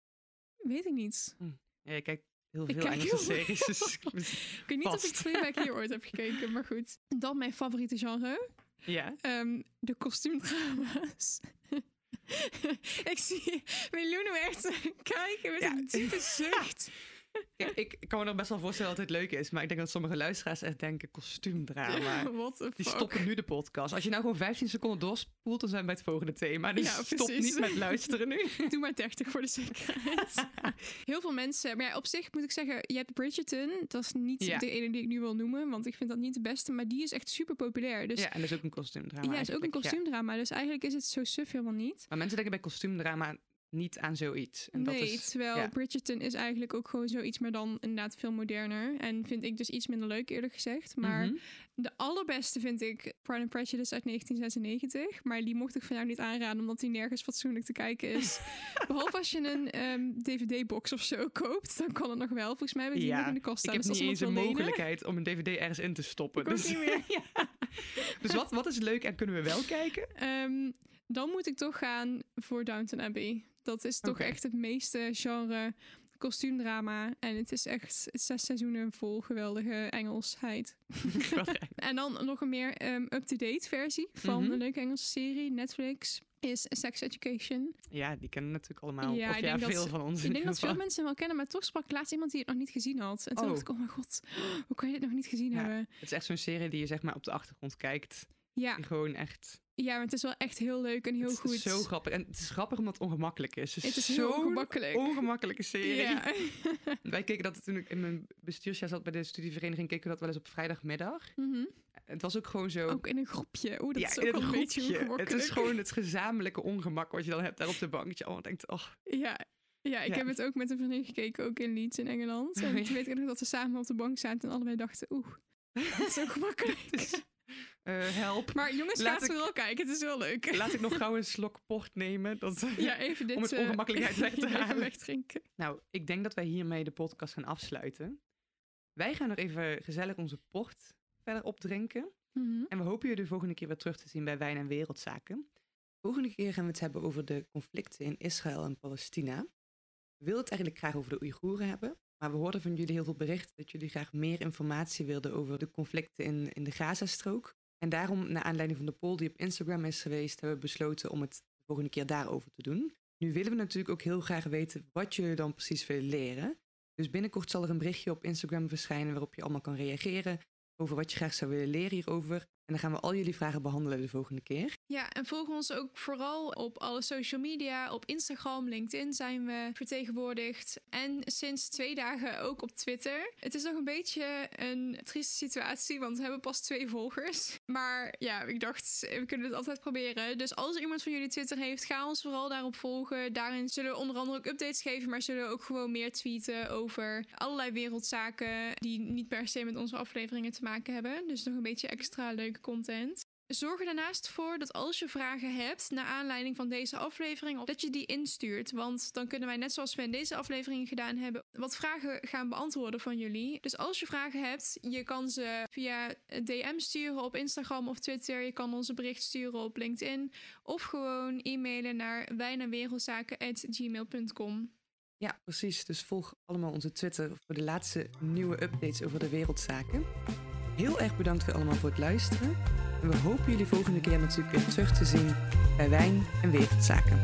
Weet ik niet. Ja, je kijkt heel Ik veel kijk Engelse series. Dus ik- weet niet of ik. Fleabag hier ooit heb gekeken, maar goed. Dan mijn favoriete genre. ja. Ehm, de kostuumdrama's. ik zie Miljoen echt kijken met Ja. een diepe zucht. Kijk, ik kan me nog best wel voorstellen dat het leuk is. Maar ik denk dat sommige luisteraars echt denken kostuumdrama. Die stoppen nu de podcast. Als je nou gewoon 15 seconden doorspoelt, dan zijn we bij het volgende thema. Dus Ja, stop niet met luisteren nu. Doe maar 30 voor de zekerheid. Heel veel mensen, maar ja, op zich moet ik zeggen, je hebt Bridgerton. Dat is niet Ja. de ene die ik nu wil noemen, want ik vind dat niet de beste. Maar die is echt super populair. Dus ja, en dat is ook een kostuumdrama. ja, is ook een kostuumdrama. Dus eigenlijk is het zo suf helemaal niet. Maar mensen denken bij kostuumdrama niet aan zoiets. En nee, dat is, terwijl ja. Bridgerton is eigenlijk ook gewoon zoiets, maar dan inderdaad veel moderner. En vind ik dus iets minder leuk, eerlijk gezegd. Maar Mhm. de allerbeste vind ik Pride and Prejudice uit 1996. Maar die mocht ik van jou niet aanraden, omdat die nergens fatsoenlijk te kijken is. Behalve als je een ehm, DVD-box of zo koopt, dan kan het nog wel. Volgens mij hebben die Ja, nog in de kast Ik staan. heb dus niet eens een mogelijkheid om een dvd ergens in te stoppen. Ik dus niet meer. Ja. dus wat, wat is leuk en kunnen we wel kijken? Ehm, dan moet ik toch gaan voor Downton Abbey. Dat is toch echt het meeste genre kostuumdrama. En het is echt zes seizoenen vol geweldige Engelsheid. En dan nog een meer ehm, up-to-date versie van Mhm. een leuke Engelse serie, Netflix, is Sex Education. ja, die kennen natuurlijk allemaal. Ja, of ik ja, denk dat- veel van ons in Ik denk dat veel mensen wel kennen, maar toch sprak laatst iemand die het nog niet gezien had. En toen Oh. dacht ik, oh mijn god, hoe kan je dit nog niet gezien Ja. hebben? Het is echt zo'n serie die je zeg maar op de achtergrond kijkt. Ja, Die gewoon echt... ja, maar het is wel echt heel leuk en heel het goed. is zo grappig. En het is grappig omdat het ongemakkelijk is. Het is, Het zo'n ongemakkelijk. ongemakkelijke serie. Ja. Wij keken dat toen ik in mijn bestuursjaar zat bij de studievereniging, keken we dat wel eens op vrijdagmiddag. Mhm. Het was ook gewoon zo... Ook in een groepje. Oeh, dat ja, is ook het een beetje groepje. Het is gewoon het gezamenlijke ongemak wat je dan hebt daar op de bank. Dat je allemaal denkt, oh, Ja, ja ik Ja. heb het ook met een vriendin gekeken, ook in Leeds in Engeland. En toen weet ik nog dat we samen op de bank zaten en allebei dachten, oeh, dat is ongemakkelijk. het eh, help. Maar jongens, Laat ik- vooral kijken, het is wel leuk. Laat ik nog gauw een slok port nemen. Dat, Ja, even dit... Om het eh, ongemakkelijkheid weg te halen. wegdrinken. Nou, ik denk dat wij hiermee de podcast gaan afsluiten. Wij gaan nog even gezellig onze port verder opdrinken. Mhm. En we hopen jullie de volgende keer weer terug te zien bij Wijn en Wereldzaken. De volgende keer gaan we het hebben over de conflicten in Israël en Palestina. We wilden het eigenlijk graag over de Oeigoeren hebben. Maar we hoorden van jullie heel veel berichten dat jullie graag meer informatie wilden over de conflicten in, in de Gazastrook. En daarom, naar aanleiding van de poll die op Instagram is geweest, hebben we besloten om het de volgende keer daarover te doen. Nu willen we natuurlijk ook heel graag weten wat jullie dan precies willen leren. Dus binnenkort zal er een berichtje op Instagram verschijnen waarop je allemaal kan reageren over wat je graag zou willen leren hierover. En dan gaan we al jullie vragen behandelen de volgende keer. Ja, en volg ons ook vooral op alle social media. Op Instagram, LinkedIn zijn we vertegenwoordigd. En sinds twee dagen ook op Twitter. Het is nog een beetje een trieste situatie, want we hebben pas twee volgers. Maar ja, ik dacht, we kunnen het altijd proberen. Dus als iemand van jullie Twitter heeft, ga ons vooral daarop volgen. Daarin zullen we onder andere ook updates geven, maar zullen we ook gewoon meer tweeten over allerlei wereldzaken die niet per se met onze afleveringen te maken hebben. Dus nog een beetje extra content. Zorg er daarnaast voor dat als je vragen hebt naar aanleiding van deze aflevering, dat je die instuurt. Want dan kunnen wij, net zoals we in deze aflevering gedaan hebben, wat vragen gaan beantwoorden van jullie. Dus als je vragen hebt, je kan ze via DM sturen op Instagram of Twitter. Je kan ons een bericht sturen op LinkedIn. Of gewoon e-mailen naar wijnenwereldzaken.gmail.com. Ja, precies. Dus volg allemaal onze Twitter voor de laatste nieuwe updates over de wereldzaken. Heel erg bedankt voor allemaal voor het luisteren. En we hopen jullie volgende keer natuurlijk weer terug te zien bij Wijn en Wereldzaken.